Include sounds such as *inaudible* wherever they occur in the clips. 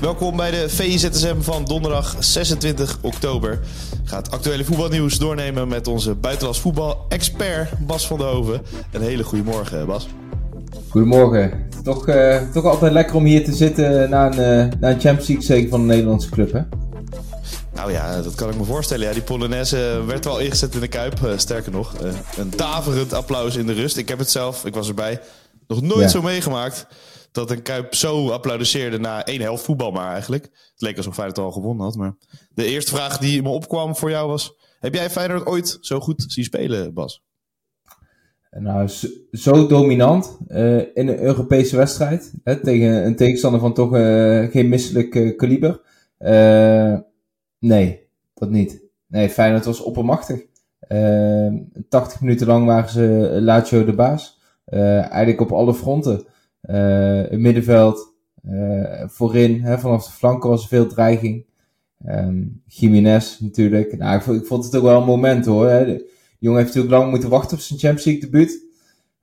Welkom bij de VIZSM van donderdag 26 oktober. Ik ga het actuele voetbalnieuws doornemen met onze buitenlands voetbal-expert Bas van der Hoven. Een hele goede morgen, Bas. Goedemorgen. Toch, uh, toch altijd lekker om hier te zitten na een, uh, na een Champions League zeker van een Nederlandse club, hè? Nou ja, dat kan ik me voorstellen. Ja, die Polonaise werd wel ingezet in de Kuip. Uh, sterker nog, een daverend applaus in de rust. Ik heb het zelf, ik was erbij, nog nooit ja. zo meegemaakt dat een Kuip zo applaudisseerde na één helft voetbal maar eigenlijk. Het leek alsof Feyenoord al gewonnen had. Maar de eerste vraag die me opkwam voor jou was... Heb jij Feyenoord ooit zo goed zien spelen, Bas? Nou, zo, dominant uh, in een Europese wedstrijd. Hè, tegen een tegenstander van toch uh, geen misselijk kaliber. nee, dat niet. Nee, Feyenoord was oppermachtig. 80 minuten lang waren ze Lazio de baas. eigenlijk op alle fronten. Uh, het middenveld, uh, voorin, hè, vanaf de flanken was er veel dreiging. Um, Jiménez natuurlijk. Nou, ik vond, ik vond, het ook wel een moment hoor. Hè. De jongen heeft natuurlijk lang moeten wachten op zijn Champions League debuut.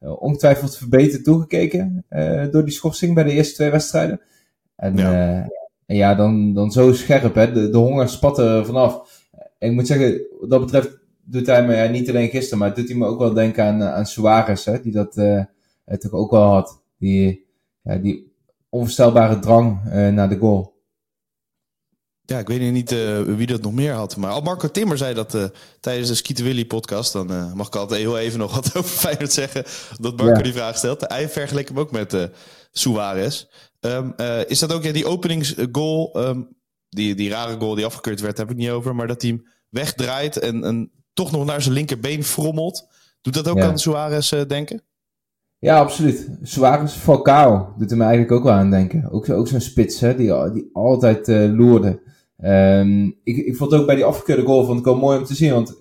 Uh, ongetwijfeld verbeterd toegekeken door die schorsing bij de eerste twee wedstrijden. En ja, en ja dan, dan zo scherp, hè. De, de honger spat er vanaf. En ik moet zeggen, wat dat betreft doet hij me, ja, niet alleen gisteren, maar doet hij me ook wel denken aan, aan Suarez, hè, die dat toch ook wel had. Die, ja, die onvoorstelbare drang uh, naar de goal. Ja, ik weet niet uh, wie dat nog meer had. Maar al Marco Timmer zei dat uh, tijdens de Skeeter Willy podcast. Dan uh, mag ik altijd heel even nog wat *laughs* over Feyenoord zeggen. Dat Marco ja. die vraag stelt. Hij vergeleek hem ook met Suarez. Um, is dat ook ja, die openingsgoal? Um, die, die rare goal die afgekeurd werd, heb ik niet over. Maar dat hij hem wegdraait en, en toch nog naar zijn linkerbeen frommelt. Doet dat ook ja. aan Suarez denken? Ja, absoluut. Suarez Falcao doet er me eigenlijk ook wel aan denken. Ook, ook zo'n spits, hè, die, die altijd uh, loerde. Um, ik, ik vond ook bij die afgekeurde goal vond ik wel mooi om te zien. Want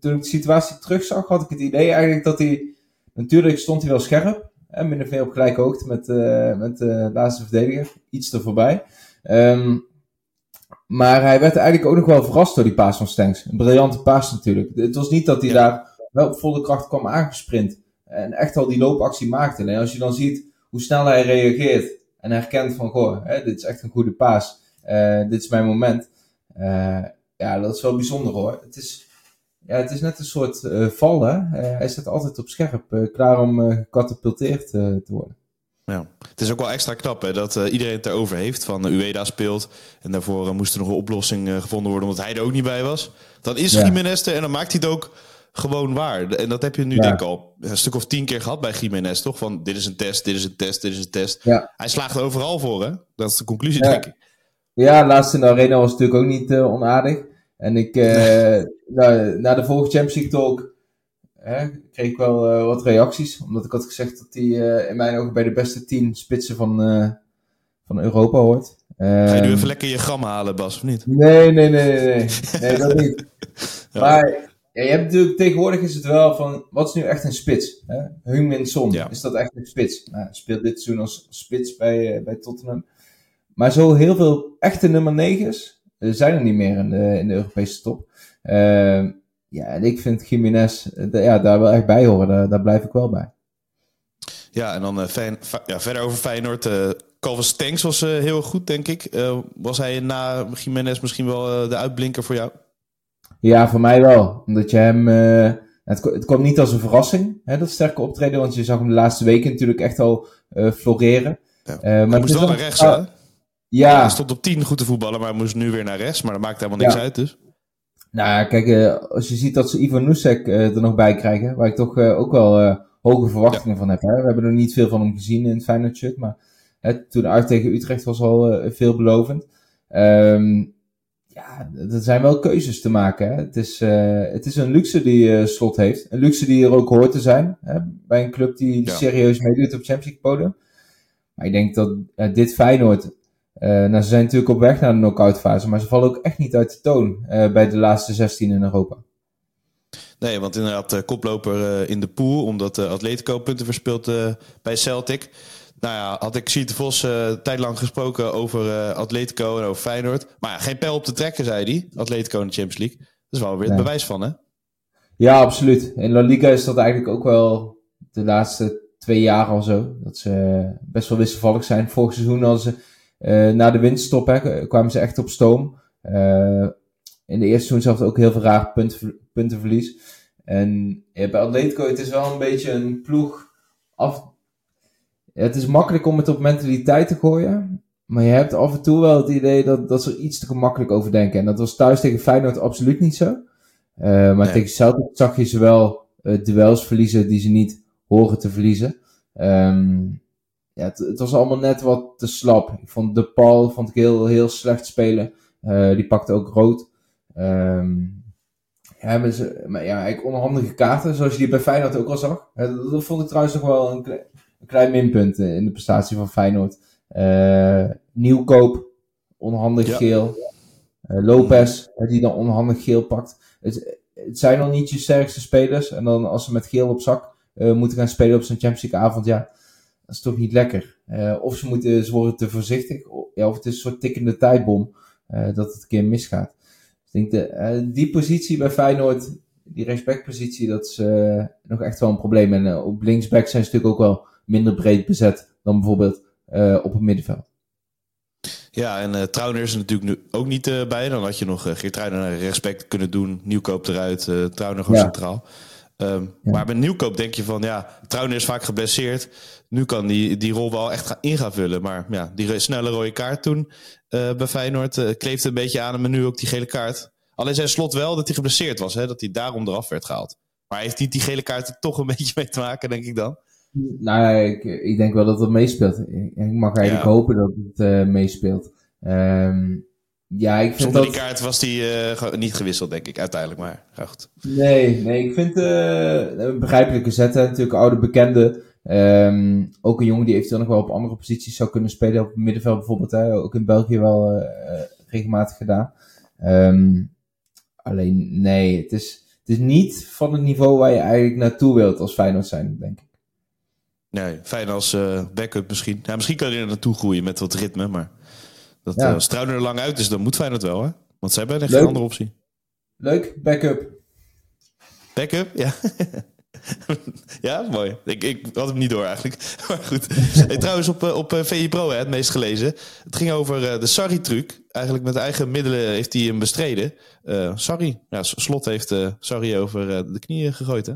toen ik de situatie terugzag, had ik het idee eigenlijk dat hij... Natuurlijk stond hij wel scherp. Hè, min of meer op gelijke hoogte met, uh, met de laatste verdediger. Iets er voorbij. Um, maar hij werd eigenlijk ook nog wel verrast door die paas van Stenks. Een briljante paas natuurlijk. Het was niet dat hij ja. daar wel op volle kracht kwam aangesprint en echt al die loopactie maakte. En als je dan ziet hoe snel hij reageert en herkent van, goh, hè, dit is echt een goede paas, uh, dit is mijn moment. Uh, ja, dat is wel bijzonder hoor. Het is, ja, het is net een soort uh, val, hè. hij staat altijd op scherp, klaar om gecatapulteerd te worden. Ja. Het is ook wel extra knap hè, dat uh, iedereen het erover heeft. Van uh, Ueda speelt en daarvoor uh, moest er nog een oplossing gevonden worden omdat hij er ook niet bij was. Dan is ja. Jiménez er en dan maakt hij het ook gewoon waar. En dat heb je nu ja. denk ik al een stuk of tien keer gehad bij Jiménez, toch? Van dit is een test, dit is een test, dit is een test. Ja. Hij slaagt overal voor, hè? Dat is de conclusie, denk ik. Ja, laatst in de arena was natuurlijk ook niet uh, onaardig. En ik, uh, na, na, de vorige Champions League talk hè, kreeg ik wel uh, wat reacties. Omdat ik had gezegd dat hij in mijn ogen bij de beste tien spitsen van, van Europa hoort. Ga je nu even lekker je gram halen, Bas, of niet? Nee, nee, nee, nee. Nee, nee dat niet. *laughs* ja. Maar ja, je hebt natuurlijk, tegenwoordig is het wel van, wat is nu echt een spits? Heung-min Son, ja. is dat echt een spits? Nou, speelt dit seizoen als spits bij, uh, bij Tottenham. Maar zo heel veel echte nummer 9's uh, zijn er niet meer in de, in de Europese top. Uh, ja, en ik vind Jiménez ja, daar wel echt bij horen, daar, daar blijf ik wel bij. Ja, en dan fijn, ja, verder over Feyenoord. Calvin Stenks was heel goed, denk ik. was hij na Jiménez misschien wel de uitblinker voor jou? Ja, voor mij wel. Omdat je hem. Uh, het, het kwam niet als een verrassing, hè, dat sterke optreden. Want je zag hem de laatste weken natuurlijk echt al uh, floreren. Ja. Uh, maar hij moest wel naar rechts, hè? Ja. Hij stond op 10 goed te voetballen, maar hij moest nu weer naar rechts. Maar dat maakt helemaal niks ja. uit, dus. Nou, kijk, als je ziet dat ze Ivan Nusek er nog bij krijgen, waar ik toch ook wel hoge verwachtingen ja. van heb. Hè? We hebben nog niet veel van hem gezien in het Feyenoord shirt, maar hè, toen uit tegen Utrecht was al veelbelovend. Um, ja, er zijn wel keuzes te maken. Hè. Het, is, uh, het is een luxe die uh, Slot heeft. Een luxe die er ook hoort te zijn. Hè, bij een club die ja. serieus meedoet op Champions League podium. Maar ik denk dat uh, dit Feyenoord nou, ze zijn natuurlijk op weg naar de knock-out fase, maar ze vallen ook echt niet uit de toon bij de laatste 16 in Europa. Nee, want inderdaad, koploper in de pool, omdat Atletico punten verspeelt bij Celtic. Nou ja, had ik Siete Vos uh, tijd lang gesproken over uh, Atletico en over Feyenoord. Maar ja, geen pijl op te trekken, zei hij. Atletico in de Champions League. Dat is wel weer het bewijs van, hè? Ja, absoluut. In La Liga is dat eigenlijk ook wel de laatste twee jaar al zo. Dat ze best wel wisselvallig zijn. Vorig seizoen als ze uh, na de winterstop hè, kwamen ze echt op stoom. in de eerste seizoen zelfs ook heel veel raar punten, puntenverlies. En ja, bij Atletico, het is wel een beetje een ploeg af het is makkelijk om het op mentaliteit te gooien. Maar je hebt af en toe wel het idee dat, dat ze er iets te gemakkelijk over denken. En dat was thuis tegen Feyenoord absoluut niet zo. Uh, maar tegen Celtic zag je ze wel uh, duels verliezen die ze niet horen te verliezen. Um, ja, het, het, was allemaal net wat te slap. Ik vond De Paul vond ik heel, heel slecht spelen. Uh, die pakte ook rood. Um, ja, maar, ze, maar ja, onhandige kaarten, zoals je die bij Feyenoord ook al zag. dat vond ik trouwens nog wel een, een klein minpunt in de prestatie van Feyenoord. Uh, nieuwkoop, onhandig geel. Uh, Lopez, die dan onhandig geel pakt. Het, het, zijn nog niet je sterkste spelers. En dan als ze met geel op zak moeten gaan spelen op zo'n Champions League avond, ja, dat is toch niet lekker. of ze, moeten, ze worden te voorzichtig, of, ja, of het is een soort tikkende tijdbom dat het een keer misgaat. Dus ik denk, de, die positie bij Feyenoord, die respectpositie, dat is nog echt wel een probleem. En op linksback zijn ze natuurlijk ook wel minder breed bezet dan bijvoorbeeld uh, op het middenveld. Ja, en uh, Trauner is er natuurlijk nu ook niet uh, bij. Dan had je nog uh, Geertruiden naar respect kunnen doen. Nieuwkoop eruit, uh, Trauner gewoon ja. centraal. Um, ja. Maar met Nieuwkoop denk je van, ja, Trauner is vaak geblesseerd. Nu kan die, die rol wel echt gaan, in gaan vullen. Maar ja, die snelle rode kaart toen bij Feyenoord kleefde een beetje aan. En nu ook die gele kaart. Alleen zijn slot wel dat hij geblesseerd was. Hè, dat hij daarom eraf werd gehaald. Maar heeft niet die gele kaart er toch een *laughs* beetje mee te maken, denk ik dan? Nou, ik, ik denk wel dat het meespeelt. Ik, ik mag eigenlijk ja. hopen dat het uh, meespeelt. Um, ja, ik vind Zonder dat... die kaart was die uh, niet gewisseld, denk ik, uiteindelijk. Maar goed. Nee, nee, ik vind uh, een begrijpelijke zetten. Natuurlijk oude bekende. Um, ook een jongen die eventueel nog wel op andere posities zou kunnen spelen. Op het middenveld bijvoorbeeld. Hè. Ook in België wel regelmatig gedaan. Um, alleen, nee, het is, het is niet van het niveau waar je eigenlijk naartoe wilt als Feyenoord zijn, denk ik. Nee, fijn als uh, backup misschien. Ja, misschien kan je er naartoe groeien met wat ritme, maar dat, ja. als Struiner er lang uit is, dan moet Feyenoord wel, hè? Want ze hebben echt geen andere optie. Leuk, backup. Backup, ja. *laughs* ja, mooi. Ik, ik had hem niet door eigenlijk. *laughs* Maar goed. Hey, trouwens, op, op VI Pro, hè, het meest gelezen. Het ging over uh, de Sarri-truc. Eigenlijk met eigen middelen heeft hij hem bestreden. Uh, Sarri, ja, Slot heeft uh, Sarri over de knieën gegooid, hè?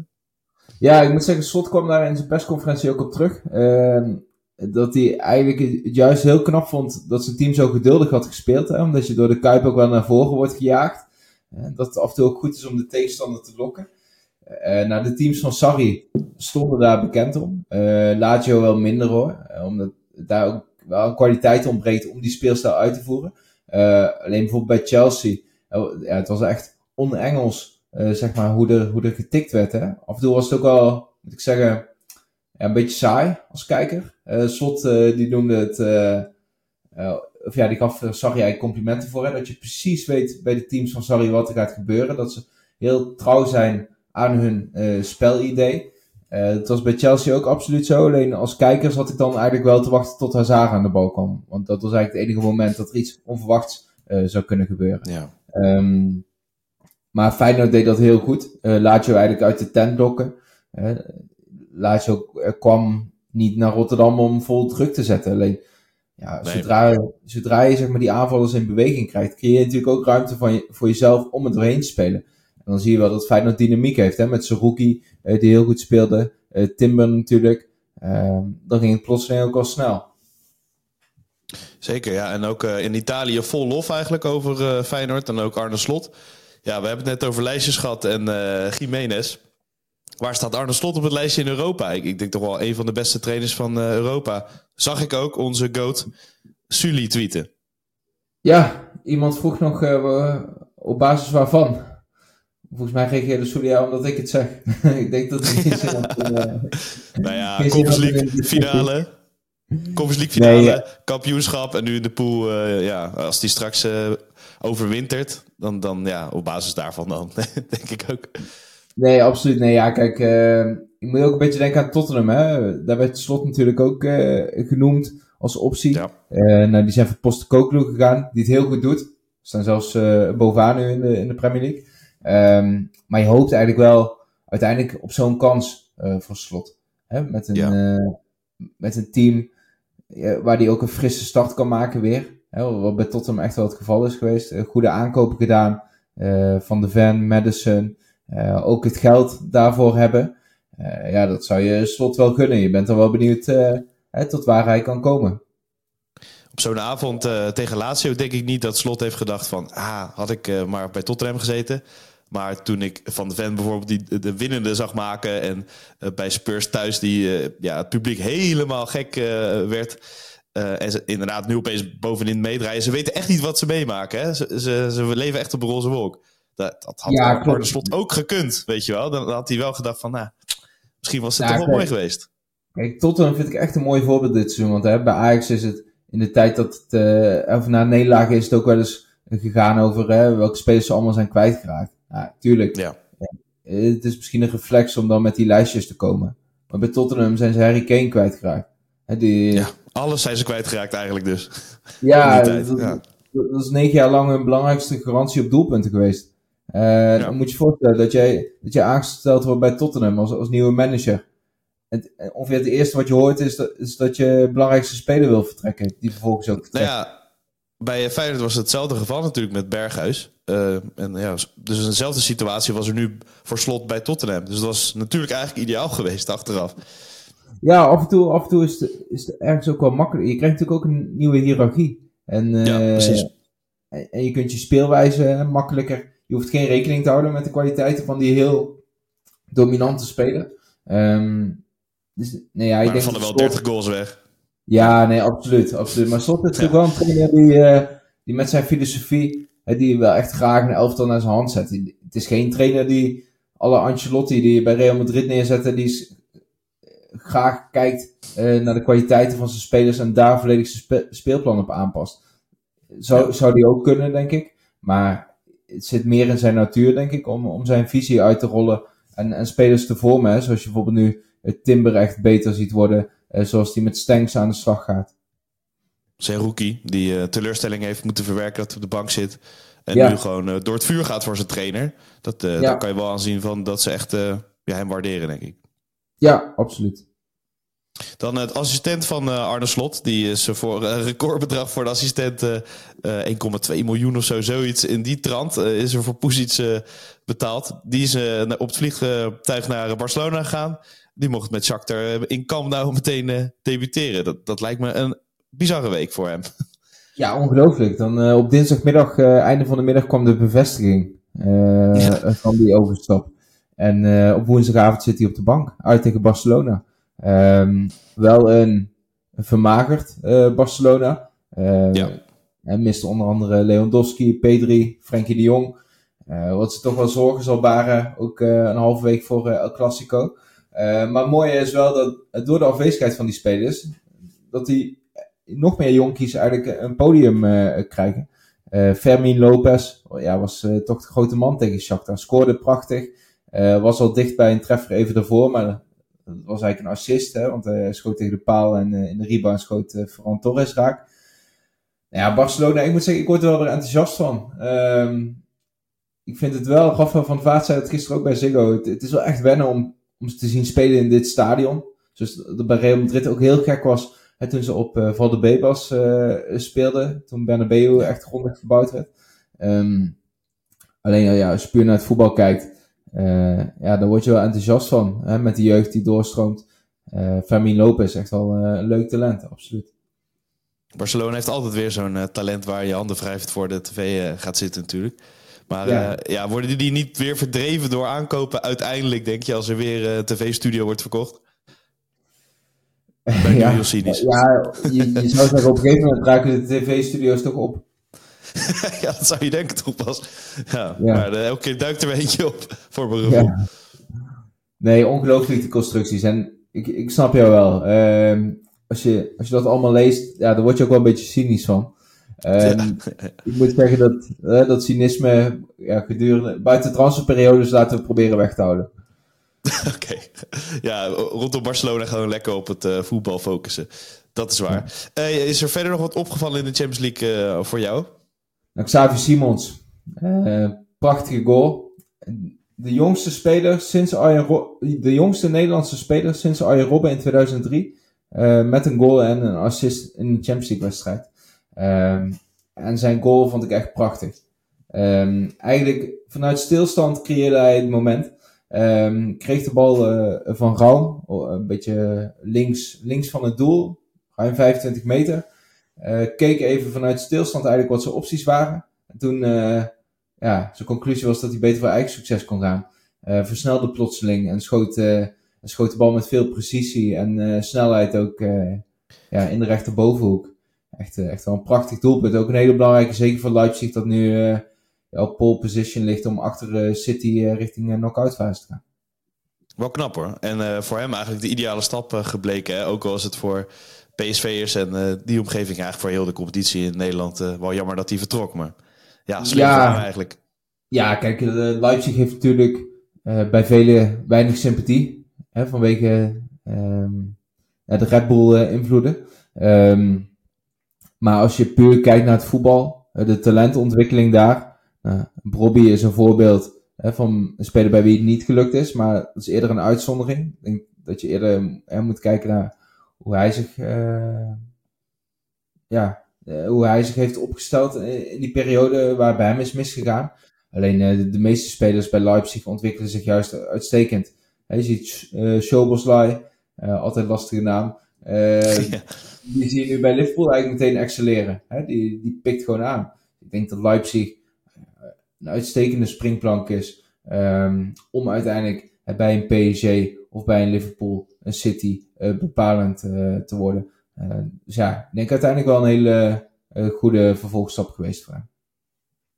Ja, ik moet zeggen, Slot kwam daar in zijn persconferentie ook op terug. Uh, dat hij eigenlijk het juist heel knap vond dat zijn team zo geduldig had gespeeld. Hè, omdat je door de Kuip ook wel naar voren wordt gejaagd. En dat het af en toe ook goed is om de tegenstander te lokken. Uh, nou, de teams van Sarri stonden daar bekend om. Uh, Lazio wel minder hoor. omdat daar ook wel kwaliteit ontbreekt om die speelstijl uit te voeren. alleen bijvoorbeeld bij Chelsea. ja, het was echt on-Engels uh, zeg maar, hoe er, hoe er getikt werd. Hè? Af en toe was het ook wel, moet ik zeggen, ja, een beetje saai als kijker. Uh, Slot uh, die noemde het, of ja, die gaf Sarri complimenten voor. Hè? Dat je precies weet bij de teams van Sarri wat er gaat gebeuren. Dat ze heel trouw zijn aan hun spelidee. het was bij Chelsea ook absoluut zo. Alleen als kijker zat ik dan eigenlijk wel te wachten tot Hazard aan de bal kwam. Want dat was eigenlijk het enige moment dat er iets onverwachts zou kunnen gebeuren. Ja. Um, maar Feyenoord deed dat heel goed. Uh, Lazio eigenlijk uit de tent lokken. Uh, Lazio kwam niet naar Rotterdam om vol druk te zetten. Alleen, ja, nee, zodra, zodra je zeg maar, die aanvallers in beweging krijgt, creëer je natuurlijk ook ruimte van je, voor jezelf om het doorheen te spelen. En dan zie je wel dat Feyenoord dynamiek heeft, hè, met Saruki, uh, die heel goed speelde. Uh, Timber natuurlijk. Ehm, dan ging het plotseling ook al snel. Zeker, ja. En ook in Italië vol lof eigenlijk over Feyenoord. En ook Arne Slot. Ja, we hebben het net over lijstjes gehad en uh, Jiménez. Waar staat Arne Slot op het lijstje in Europa? Ik, ik denk toch wel een van de beste trainers van uh, Europa. Zag ik ook onze GOAT Sully tweeten. Ja, iemand vroeg nog uh, op basis waarvan. Volgens mij reageerde Sully omdat ik het zeg. *laughs* ik denk dat het had. *laughs* nou ja, Conference League finale. Conference League finale, kampioenschap en nu in de pool. Ja, als die straks overwintert, dan, dan ja, op basis daarvan dan, *laughs* denk ik ook. Nee, absoluut. Nee, ja, kijk, uh, ik moet ook een beetje denken aan Tottenham. Hè? Daar werd Slot natuurlijk ook genoemd als optie. Ja. nou, die zijn voor Postecoglou gegaan, die het heel goed doet. Ze staan zelfs bovenaan nu in de, in de Premier League. Um, maar je hoopt eigenlijk wel uiteindelijk op zo'n kans voor Slot. Hè? Met, een, met een team waar hij ook een frisse start kan maken weer. Wat bij Tottenham echt wel het geval is geweest. goede aankopen gedaan uh, van de Van, Madison. Uh, ook het geld daarvoor hebben. Ja, dat zou je slot wel kunnen. Je bent er wel benieuwd hè, tot waar hij kan komen. Op zo'n avond tegen Lazio denk ik niet dat Slot heeft gedacht van... Ah, had ik maar bij Tottenham gezeten. Maar toen ik van de Ven bijvoorbeeld die de winnende zag maken en bij Spurs thuis die ja, het publiek helemaal gek uh, werd. en ze inderdaad nu opeens bovenin meedraaien. Ze weten echt niet wat ze meemaken. Hè? Ze, ze, ze leven echt op een roze wolk. Dat, dat had ja, Arne Slot ook gekund, weet je wel. Dan, dan, had hij wel gedacht van, nou, misschien was het toch wel mooi geweest. Kijk, Tottenham vind ik echt een mooi voorbeeld dit seizoen. Want hè, bij Ajax is het in de tijd dat het, of na nederlaag is het ook wel eens gegaan over hè, welke spelers ze allemaal zijn kwijtgeraakt. Ja, tuurlijk. Ja. Het is misschien een reflex om dan met die lijstjes te komen. Maar bij Tottenham zijn ze Harry Kane kwijtgeraakt. Die... Ja, alles zijn ze kwijtgeraakt eigenlijk dus. *laughs* Ja, dat, ja. dat, is negen jaar lang hun belangrijkste garantie op doelpunten geweest. Uh, Dan moet je je voorstellen dat jij, dat jij aangesteld wordt bij Tottenham als, als nieuwe manager. En, ongeveer het eerste wat je hoort is dat, is dat je belangrijkste speler wil vertrekken. Die vervolgens ook Nou ja, bij Feyenoord was het hetzelfde geval natuurlijk met Berghuis. Uh, en ja, dus dezelfde situatie was er nu voor slot bij Tottenham. Dus dat was natuurlijk eigenlijk ideaal geweest achteraf. Ja, af en toe, af en toe is, het, is het ergens ook wel makkelijk. Je krijgt natuurlijk ook een nieuwe hiërarchie. En, ja, uh, precies. En, je kunt je speelwijze makkelijker. Je hoeft geen rekening te houden met de kwaliteiten van die heel dominante speler. Um, dus, nee, ja, ik denk van er wel 30 goals weg. Ja, nee, absoluut. absoluut. Maar Slot is natuurlijk wel een trainer die, uh, die met zijn filosofie die wel echt graag een elftal naar zijn hand zet. Het is geen trainer die alle Ancelotti die je bij Real Madrid neerzet, die graag kijkt uh, naar de kwaliteiten van zijn spelers en daar volledig zijn spe speelplan op aanpast. Zou, zou die ook kunnen, denk ik. Maar het zit meer in zijn natuur, denk ik, om, om zijn visie uit te rollen en, en spelers te vormen. Hè? Zoals je bijvoorbeeld nu het Timber echt beter ziet worden, uh, zoals die met Stenks aan de slag gaat zijn rookie, die uh, teleurstelling heeft moeten verwerken dat hij op de bank zit. En nu gewoon uh, door het vuur gaat voor zijn trainer. Dat, uh, Daar kan je wel aanzien van dat ze echt ja, hem waarderen, denk ik. Ja, absoluut. Dan het assistent van Arne Slot. Die is voor een recordbedrag voor de assistent 1,2 miljoen of zo, zoiets. In die trant is er voor Poesic betaald. Die is op het vliegtuig naar Barcelona gegaan. Die mocht met Shakhtar in Camp nou meteen debuteren. Dat, dat lijkt me een bizarre week voor hem. *laughs* Ja, ongelooflijk. Dan op dinsdagmiddag, einde van de middag, kwam de bevestiging uh, van die overstap. En op woensdagavond zit hij op de bank, uit tegen Barcelona. Um, wel een, vermagerd Barcelona. ja. En miste onder andere Lewandowski, Pedri, Frenkie de Jong. wat ze toch wel zorgen zal baren, ook een halve week voor El Clasico. maar het mooie is wel dat door de afwezigheid van die spelers, dat die nog meer jonkies eigenlijk een podium uh, krijgen. Uh, Fermin Lopez ja, was uh, toch de grote man tegen Shakhtar. Scoorde prachtig. Was al dicht bij een treffer even daarvoor, maar dat was eigenlijk een assist. Hè, want hij schoot tegen de paal en in de rebound schoot Ferran Torres raak. Nou ja, Barcelona, ik moet zeggen, ik word er wel weer enthousiast van. Um, ik vind het wel, Rafael van Vaart zei het gisteren ook bij Ziggo, het, is wel echt wennen om, om ze te zien spelen in dit stadion. Zoals dat bij Real Madrid ook heel gek was toen ze op uh, Valdebebas uh, speelden, toen Bernabeu echt grondig verbouwd werd. Um, alleen ja, als je puur naar het voetbal kijkt, uh, ja, daar word je wel enthousiast van. Hè, met de jeugd die doorstroomt. Uh, Fermin Lopez, echt wel een leuk talent, absoluut. Barcelona heeft altijd weer zo'n talent waar je handen wrijft voor de tv gaat zitten natuurlijk. Maar ja. ja. worden die niet weer verdreven door aankopen uiteindelijk, denk je, als er weer een tv-studio wordt verkocht? Ben *laughs* ja, heel cynisch. Ja, je, je, zou zeggen, op een gegeven moment raken de tv-studio's toch op. *laughs* ja, dat zou je denken toch pas. Ja, maar uh, elke keer duikt er weer eentje op voor beroep. Nee, ongelooflijk de constructies. En ik, ik snap jou wel. Uh, als je, als je dat allemaal leest, ja, dan word je ook wel een beetje cynisch van. Um, *laughs* Ik moet zeggen dat, uh, dat cynisme ja, gedurende, buiten transferperiodes laten we proberen weg te houden. *laughs* Oké. Ja, rondom Barcelona gaan we lekker op het uh, voetbal focussen. Dat is waar. Uh, is er verder nog wat opgevallen in de Champions League voor jou? Nou, Simons. prachtige goal. De jongste speler sinds Arjen de jongste Nederlandse speler sinds Arjen Robben in 2003. met een goal en een assist in de Champions League wedstrijd. Um, en zijn goal vond ik echt prachtig. Um, eigenlijk vanuit stilstand creëerde hij het moment. Um, kreeg de bal uh, van Raum, een beetje links, links van het doel, ruim 25 meter. Uh, keek even vanuit stilstand eigenlijk wat zijn opties waren. En toen, uh, ja, zijn conclusie was dat hij beter voor eigen succes kon gaan. versnelde plotseling en schoot, schoot de bal met veel precisie en snelheid ook ja, in de rechterbovenhoek. Echt, echt wel een prachtig doelpunt. Ook een hele belangrijke, zeker voor Leipzig, dat nu op pole position ligt om achter City richting uh, knock-out fase te gaan. Wel knap hoor. En uh, voor hem eigenlijk de ideale stap uh, gebleken. Ook al is het voor PSV'ers en uh, die omgeving eigenlijk voor heel de competitie in Nederland wel jammer dat hij vertrok. Maar ja, slim ja, eigenlijk. Ja, kijk, Leipzig heeft natuurlijk bij velen weinig sympathie. Hè, vanwege um, de Red Bull invloeden. Um, maar als je puur kijkt naar het voetbal, de talentontwikkeling daar. Uh, Bobby is een voorbeeld hè, van een speler bij wie het niet gelukt is, maar dat is eerder een uitzondering. Ik denk dat je eerder hè, moet kijken naar hoe hij zich, uh, ja, uh, hoe hij zich heeft opgesteld in die periode waar bij hem is misgegaan. Alleen de, de, meeste spelers bij Leipzig ontwikkelen zich juist uitstekend. je ziet uh, Shoboslai, altijd lastige naam. *laughs* Ja. Die zie je nu bij Liverpool eigenlijk meteen excelleren. Hè? Die, die pikt gewoon aan. Ik denk dat Leipzig een uitstekende springplank is um, om uiteindelijk bij een PSG of bij een Liverpool, een City uh, bepalend uh, te worden. Uh, dus ja, ik denk uiteindelijk wel een hele goede vervolgstap geweest voor hem.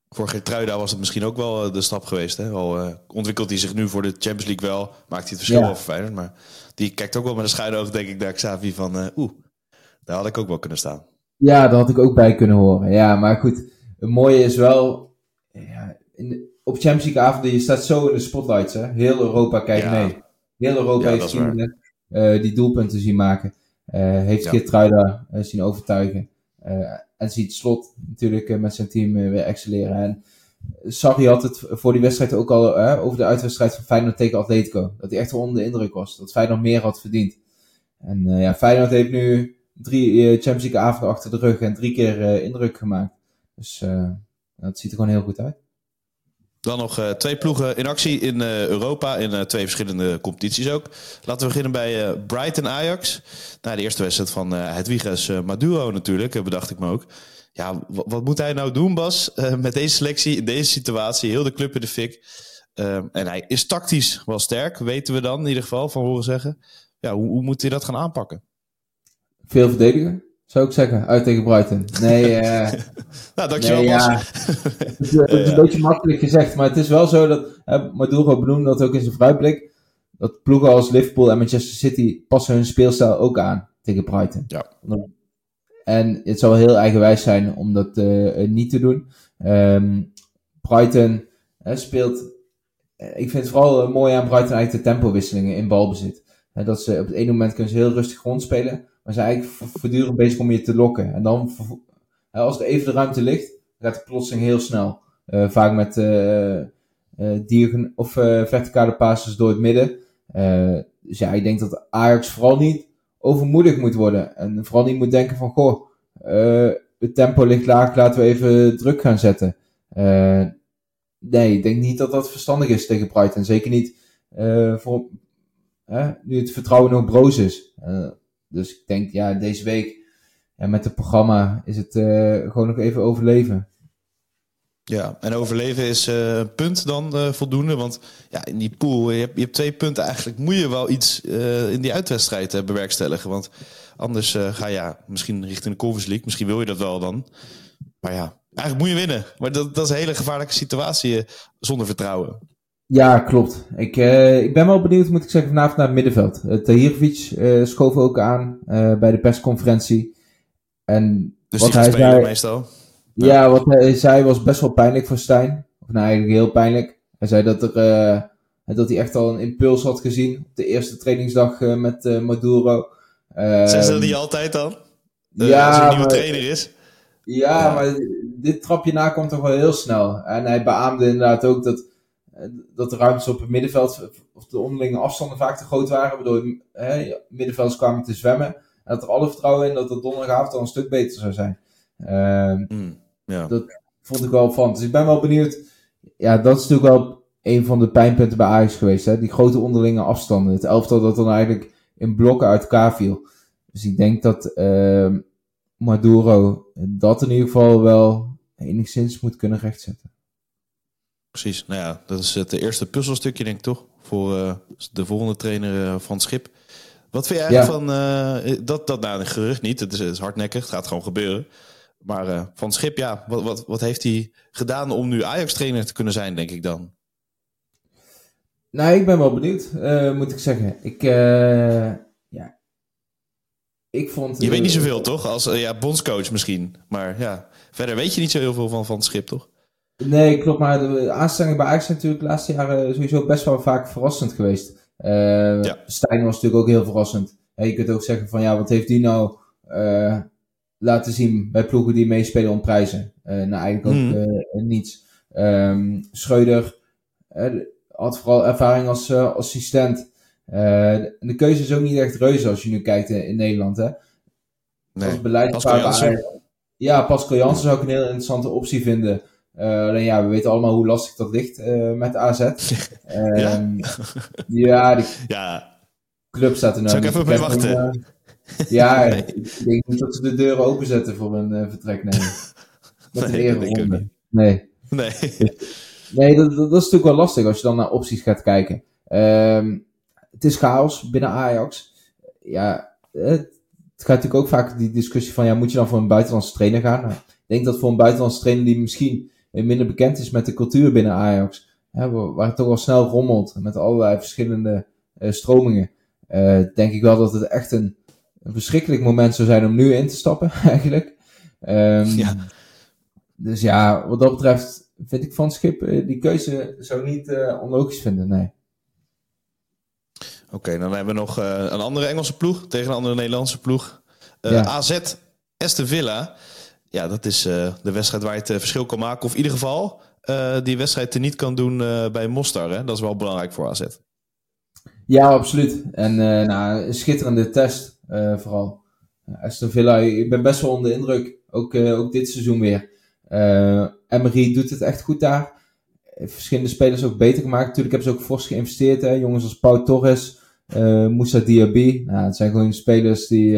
Voor Gertruida was het misschien ook wel de stap geweest. Hè? Al ontwikkelt hij zich nu voor de Champions League wel, maakt hij het verschil ja. wel. Maar die kijkt ook wel met een schuine oog, denk ik, naar Xavi van... oeh, daar had ik ook wel kunnen staan. Ja, daar had ik ook bij kunnen horen. Ja, maar goed, het mooie is wel ja, in op Champions League avonden, je staat zo in de spotlights. Hè? Heel Europa kijkt mee. Heel Europa heeft zien, uh, die doelpunten zien maken. Uh, heeft ja. Geertruida uh, zien overtuigen. en ziet Slot natuurlijk met zijn team weer excelleren. En Sarri had het voor die wedstrijd ook al over de uitwedstrijd van Feyenoord tegen Atletico. Dat hij echt onder de indruk was. Dat Feyenoord meer had verdiend. En ja, Feyenoord heeft nu drie Champions League avonden achter de rug en drie keer indruk gemaakt. Dus dat ziet er gewoon heel goed uit. Dan nog uh, twee ploegen in actie in uh, Europa, in uh, twee verschillende competities ook. Laten we beginnen bij Brighton Ajax. Nou, de eerste wedstrijd van Hedwiges Maduro natuurlijk, bedacht ik me ook. Ja, wat moet hij nou doen, Bas, *laughs* met deze selectie, in deze situatie? Heel de club in de fik. En hij is tactisch wel sterk, weten we dan in ieder geval, van horen zeggen. Ja, hoe, hoe moet hij dat gaan aanpakken? Veel verdedigen zou ik zeggen, uit tegen Brighton. Nee, uh, *laughs* nou, dankjewel nee, ja. *laughs* het, is, het is een beetje makkelijk gezegd, maar het is wel zo dat, uh, Maduro benoemde dat ook in zijn vrijblik, dat ploegen als Liverpool en Manchester City passen hun speelstijl ook aan tegen Brighton. Ja. En het zou heel eigenwijs zijn om dat uh, niet te doen. Um, Brighton speelt, ik vind het vooral mooi aan Brighton eigenlijk de tempowisselingen in balbezit. dat ze op het ene moment kunnen ze heel rustig rondspelen. Maar zijn eigenlijk voortdurend bezig om je te lokken. En dan, als er even de ruimte ligt, gaat de plotseling heel snel. Uh, vaak met uh, of verticale passes door het midden. dus ja, ik denk dat Ajax vooral niet overmoedig moet worden. En vooral niet moet denken van, goh, het tempo ligt laag, laten we even druk gaan zetten. nee, ik denk niet dat dat verstandig is tegen Brighton. Zeker niet voor, nu het vertrouwen nog broos is. Dus ik denk, ja, deze week ja, met het programma is het uh, gewoon nog even overleven. Ja, en overleven is uh, een punt dan uh, voldoende. Want ja, in die pool, je hebt, je hebt twee punten. Eigenlijk moet je wel iets in die uitwedstrijd bewerkstelligen. Want anders ga je ja, misschien richting de Conference League. Misschien wil je dat wel dan. Maar ja, eigenlijk moet je winnen. Maar dat, dat is een hele gevaarlijke situatie zonder vertrouwen. Ja, klopt. Ik, uh, ik ben wel benieuwd, moet ik zeggen, vanavond naar het middenveld. Uh, Tahirovic uh, schoof ook aan bij de persconferentie. En dus wat hij zei, meestal? Ja. ja. wat hij zei was best wel pijnlijk voor Stijn. Of nou, eigenlijk heel pijnlijk. Hij zei dat, er, dat hij echt al een impuls had gezien op de eerste trainingsdag met Maduro. *laughs* Zijn ze dat niet altijd dan? ja, als er een nieuwe trainer is? Ja, ja, maar dit trapje na komt toch wel heel snel. En hij beaamde inderdaad ook dat dat de ruimtes op het middenveld, of de onderlinge afstanden vaak te groot waren, waardoor hè, middenvelders kwamen te zwemmen. En dat er alle vertrouwen in dat het donderdagavond al een stuk beter zou zijn. Uh, ja. Dat vond ik wel van. Dus ik ben wel benieuwd. Ja, dat is natuurlijk wel een van de pijnpunten bij Ajax geweest. Hè? Die grote onderlinge afstanden. Het elftal dat dan eigenlijk in blokken uit elkaar viel. Dus ik denk dat uh, Maduro dat in ieder geval wel enigszins moet kunnen rechtzetten. Precies, nou ja, dat is het eerste puzzelstukje denk ik toch? Voor uh, de volgende trainer uh, van Schip. Wat vind jij ja. van, uh, dat, dat nou een gerucht niet, het is, het is, hardnekkig, het gaat gewoon gebeuren. Maar van Schip, ja, wat, wat, wat heeft hij gedaan om nu Ajax-trainer te kunnen zijn, denk ik dan? Nou, ik ben wel benieuwd, moet ik zeggen. Ik, ja, ik vond... Je weet niet zoveel, toch? Als ja, bondscoach misschien. Maar ja, verder weet je niet zo heel veel van, van Schip, toch? Nee, klopt. Maar de aanstellingen bij Ajax zijn natuurlijk de laatste jaren sowieso best wel vaak verrassend geweest. Uh, ja. Stijn was natuurlijk ook heel verrassend. je kunt ook zeggen van ja, wat heeft die nou uh, laten zien bij ploegen die meespelen om prijzen? Uh, nou, eigenlijk ook hmm. niets. Um, Schreuder had vooral ervaring als assistent. de keuze is ook niet echt reuze als je nu kijkt in, Nederland. Hè? Nee. Als beleidspaar. Ja, Pascal Jansen zou ik een heel interessante optie vinden. Uh, alleen ja, we weten allemaal hoe lastig dat ligt uh, met AZ. Um, *laughs* ja? Ehm, ja, die ja. club staat er nou Zou ik even mee wachten? Uh, ja, *laughs* ik denk niet dat ze de deuren openzetten voor een vertrek. Nee, *laughs* met nee, een ronde. Nee. Nee. nee, dat, dat, is natuurlijk wel lastig als je dan naar opties gaat kijken. Um, het is chaos binnen Ajax. Ja, het, het gaat natuurlijk ook vaak die discussie van, ja, moet je dan voor een buitenlandse trainer gaan? Nou, ik denk dat voor een buitenlandse trainer die misschien minder bekend is met de cultuur binnen Ajax. Hè, waar het toch wel snel rommelt met allerlei verschillende uh, stromingen. Uh, denk ik wel dat het echt een, een, verschrikkelijk moment zou zijn om nu in te stappen, *laughs* eigenlijk. Um, ja. Dus ja, wat dat betreft vind ik van Schip uh, die keuze zou niet onlogisch vinden, nee. Oké, okay, dan hebben we nog een andere Engelse ploeg tegen een andere Nederlandse ploeg. Ja. AZ Aston Villa ja, dat is uh, de wedstrijd waar je het uh, verschil kan maken. Of in ieder geval uh, die wedstrijd te niet kan doen bij Mostar. Hè? Dat is wel belangrijk voor AZ. Ja, absoluut. En nou, een schitterende test vooral. Aston Villa, ik ben best wel onder de indruk. Ook, ook dit seizoen weer. Emery doet het echt goed daar. Verschillende spelers ook beter gemaakt. Natuurlijk hebben ze ook fors geïnvesteerd. Hè? Jongens als Pau Torres, Moussa Diaby. Nou, het zijn gewoon spelers die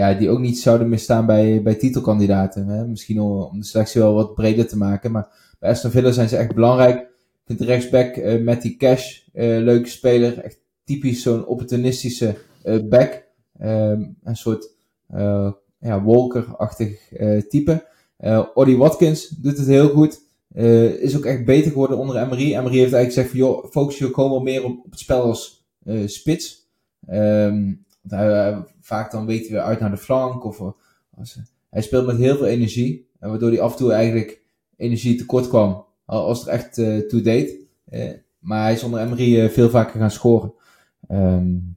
ja, die ook niet zouden misstaan bij, bij titelkandidaten. Hè? Misschien om de selectie wel wat breder te maken. Maar bij Aston Villa zijn ze echt belangrijk. Ik vind de rechtsback uh, die cash uh, leuke speler. Echt typisch zo'n opportunistische uh, back. Ehm, een soort ja, Walker-achtig type. Oddy Watkins doet het heel goed. is ook echt beter geworden onder Emery. Emery heeft eigenlijk gezegd van joh, focus je gewoon wel meer op, op het spel als spits. Um, hij, vaak dan weet hij weer uit naar de flank. Of, als, hij speelt met heel veel energie. En waardoor hij af en toe eigenlijk energie tekort kwam. Als het echt uh, toe deed. Maar hij is onder Emery uh, veel vaker gaan scoren. Um,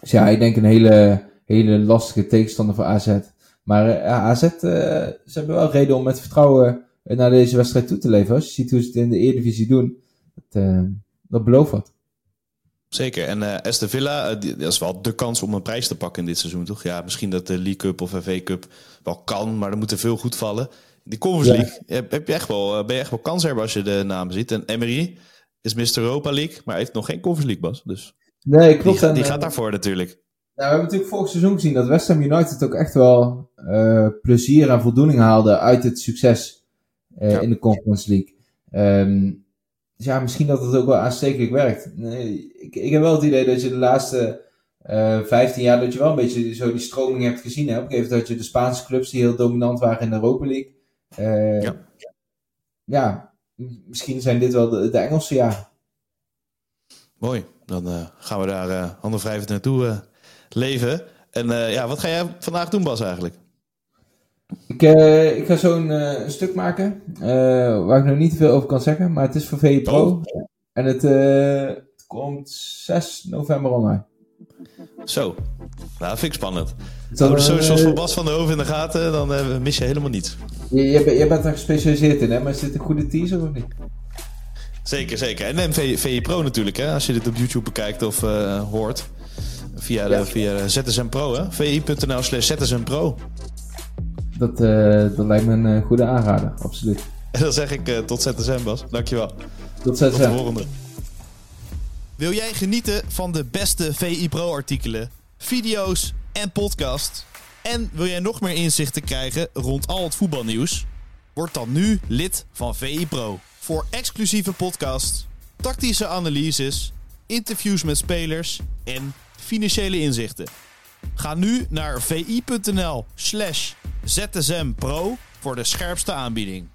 dus ja, ik denk een hele, hele lastige tegenstander voor AZ. Maar AZ, ze hebben wel reden om met vertrouwen naar deze wedstrijd toe te leven. Als je ziet hoe ze het in de Eredivisie doen, dat, dat belooft wat. Zeker. En uh, Aston Villa, uh, dat is wel de kans om een prijs te pakken in dit seizoen, toch? Ja, misschien dat de League Cup of FA Cup wel kan, maar er moet er veel goed vallen. Die Conference League heb, heb, je echt wel, eh, ben je echt wel kans hebben als je de namen ziet. En Emery is Mr. Europa League, maar heeft nog geen Conference League, Bas. Dus nee, klopt. Die, die gaat daarvoor natuurlijk. Nou, we hebben natuurlijk vorig seizoen gezien dat West Ham United ook echt wel plezier en voldoening haalde uit het succes in de Conference League. Um, ja, misschien dat het ook wel aanstekelijk werkt. Nee, ik, ik heb wel het idee dat je de laatste uh, eh, 15 jaar dat je wel een beetje zo die stroming hebt gezien. Hè? Op een gegeven moment had je de Spaanse clubs die heel dominant waren in de Europa League. Uh, ja. ja, misschien zijn dit wel de, de Engelse jaren. Mooi. Dan uh, gaan we daar handen naartoe leven. En ja, wat ga jij vandaag doen, Bas, eigenlijk? Ik, ik ga zo'n een stuk maken waar ik nog niet veel over kan zeggen, maar het is voor VE Pro. Oh. En het, het komt 6 november online. Zo, nou, vind ik spannend. Hou de socials van Bas van der Hoven in de gaten, dan mis je helemaal niets. Je, je, je, bent er gespecialiseerd in, hè? maar is dit een goede teaser of niet? Zeker, zeker. En, en VE Pro natuurlijk, hè? als je dit op YouTube bekijkt of uh, hoort. Via, de, ja. via ZSM Pro, hè? vi.nl slash ZSM Pro. Dat, uh, dat lijkt me een goede aanrader, absoluut. En dan zeg ik tot ZSM, Bas. Dankjewel. Tot ZSM. Tot de volgende. Wil jij genieten van de beste VI Pro artikelen, video's en podcast? En wil jij nog meer inzichten krijgen rond al het voetbalnieuws? Word dan nu lid van VI Pro. Voor exclusieve podcasts, tactische analyses, interviews met spelers en financiële inzichten. Ga nu naar vi.nl slash zsmpro voor de scherpste aanbieding.